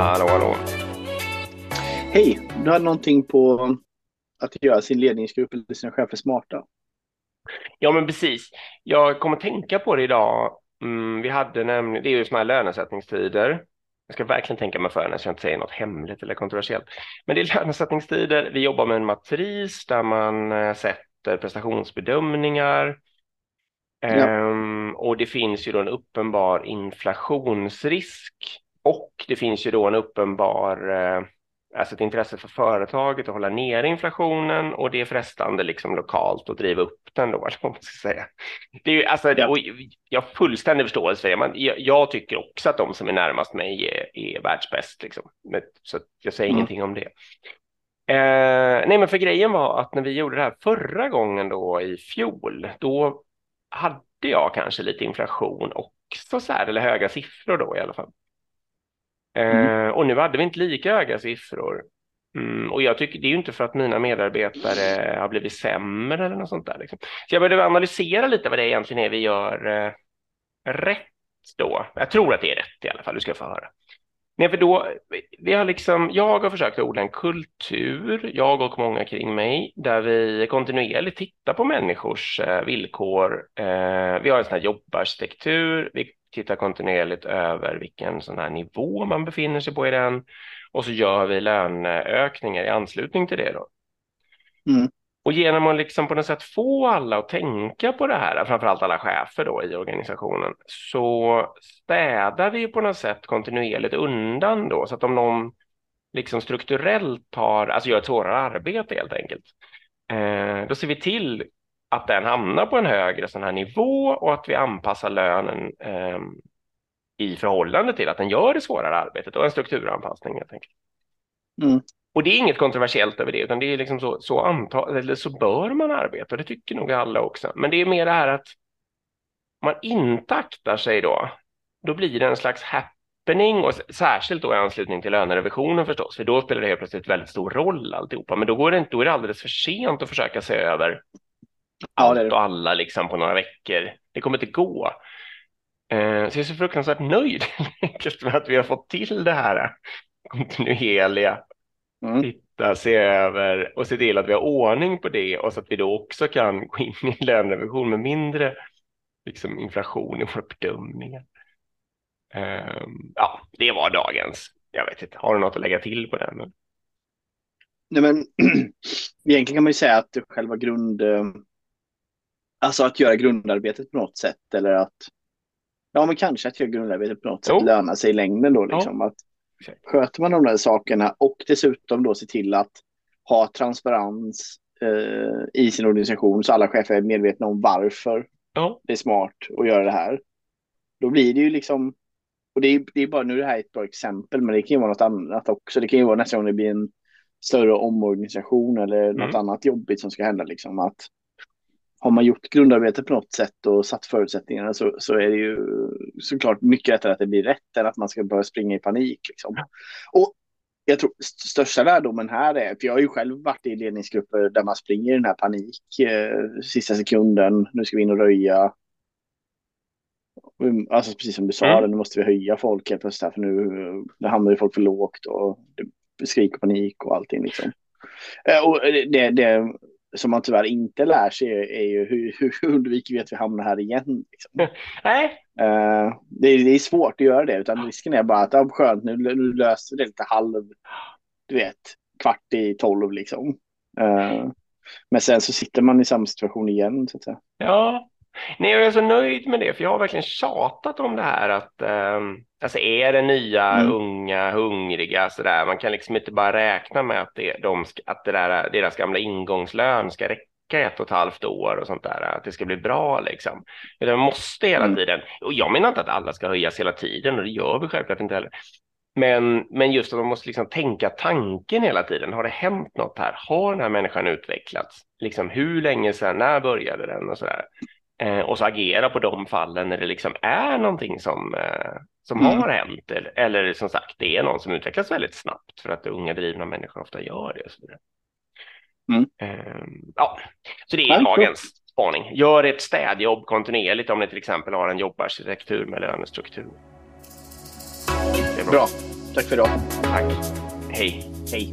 Hallå, hallå. Hej, du hade någonting på att göra sin ledningsgrupp eller sina chefer smarta. Ja, men precis. Jag kommer tänka på det idag. Mm, vi hade nämligen, det är ju sådana här lönesättningstider. Jag ska verkligen tänka mig för när jag inte säger något hemligt eller kontroversiellt. Men det är lönesättningstider. Vi jobbar med en matris där man eh, sätter prestationsbedömningar. Ja. Ehm, och det finns ju då en uppenbar inflationsrisk och det finns ju då en uppenbar eh, alltså ett intresse för företaget att hålla nere inflationen och det är frestande liksom lokalt att driva upp den då, vad man ska säga. Det är ju, alltså, ja. jag har fullständig förståelse för det, men jag, jag, tycker också att de som är närmast mig är, är världsbäst, liksom. så jag säger mm. ingenting om det. Eh, nej, men för grejen var att när vi gjorde det här förra gången då i fjol, då hade jag kanske lite inflation också, så här, eller höga siffror då i alla fall. Mm. Eh, och nu hade vi inte lika höga siffror. Mm, och jag tycker det är ju inte för att mina medarbetare har blivit sämre eller något sånt där. Liksom. Så jag började analysera lite vad det egentligen är vi gör eh, rätt då. Jag tror att det är rätt i alla fall, du ska få höra. Nej, för då, vi har liksom, jag har försökt odla en kultur, jag och många kring mig, där vi kontinuerligt tittar på människors eh, villkor. Eh, vi har en sån här jobbarkitektur, vi tittar kontinuerligt över vilken sån här nivå man befinner sig på i den och så gör vi löneökningar i anslutning till det. Då. Mm. Och genom att liksom på något sätt få alla att tänka på det här, framförallt alla chefer då i organisationen, så städar vi på något sätt kontinuerligt undan då, så att om någon liksom strukturellt har, alltså gör ett svårare arbete helt enkelt, eh, då ser vi till att den hamnar på en högre sån här nivå och att vi anpassar lönen eh, i förhållande till att den gör det svårare arbetet och en strukturanpassning helt enkelt. Mm. Och det är inget kontroversiellt över det, utan det är liksom så, så, anta, eller så bör man arbeta, och det tycker nog alla också. Men det är mer det här att man inte aktar sig då, då blir det en slags happening och särskilt då i anslutning till lönerevisionen förstås, för då spelar det helt plötsligt väldigt stor roll alltihopa. Men då, går det inte, då är det alldeles för sent att försöka se över allt ja, och alla liksom på några veckor. Det kommer inte gå. Eh, så jag är så fruktansvärt nöjd med att vi har fått till det här kontinuerliga. Mm. Titta, se över och se till att vi har ordning på det och så att vi då också kan gå in i lönerevision med mindre liksom, inflation i våra bedömningar. Um, ja, det var dagens. Jag vet inte, har du något att lägga till på den? Nej, men egentligen kan man ju säga att själva grund, Alltså att göra grundarbetet på något sätt eller att Ja, men kanske att göra grundarbetet på något sätt lönar sig i längden då liksom. Ja. Att sköter man de där sakerna och dessutom då se till att ha transparens eh, i sin organisation så alla chefer är medvetna om varför ja. det är smart att göra det här. Då blir det ju liksom, och det är, det är bara nu det här är ett bra exempel, men det kan ju vara något annat också. Det kan ju vara nästa gång det blir en större omorganisation eller mm. något annat jobbigt som ska hända liksom. Att har man gjort grundarbetet på något sätt och satt förutsättningarna så, så är det ju såklart mycket lättare att det blir rätt än att man ska börja springa i panik. Liksom. Och jag tror största lärdomen här är, för jag har ju själv varit i ledningsgrupper där man springer i den här panik, eh, sista sekunden, nu ska vi in och röja. Alltså precis som du sa, mm. nu måste vi höja folk helt plötsligt, för nu, nu hamnar ju folk för lågt och det skriker panik och allting liksom. Eh, och det, det, som man tyvärr inte lär sig är, ju hur, hur undviker vi att vi hamnar här igen. Liksom. Nej. Uh, det, är, det är svårt att göra det, utan risken är bara att ja, skönt, nu, nu löser vi det lite halv, du vet, kvart i tolv liksom. Uh, men sen så sitter man i samma situation igen. Så att säga. Ja, Nej, jag är så nöjd med det, för jag har verkligen tjatat om det här att eh, alltså är det nya, mm. unga, hungriga så där, man kan liksom inte bara räkna med att, det, de, att det där, deras gamla ingångslön ska räcka ett och ett halvt år och sånt där, att det ska bli bra liksom. Utan man måste hela mm. tiden, och jag menar inte att alla ska höjas hela tiden och det gör vi självklart inte heller. Men, men just att man måste liksom tänka tanken hela tiden. Har det hänt något här? Har den här människan utvecklats? Liksom hur länge sedan? När började den och så där? Eh, och så agera på de fallen när det liksom är någonting som, eh, som mm. har hänt. Eller, eller, som sagt, det är någon som utvecklas väldigt snabbt för att unga drivna människor ofta gör det. Och så mm. eh, ja, så det är dagens spaning. Gör ett städjobb kontinuerligt om ni till exempel har en jobbarkitektur med lönestruktur. Det är bra. bra. Tack för idag. Tack. Hej. Hej.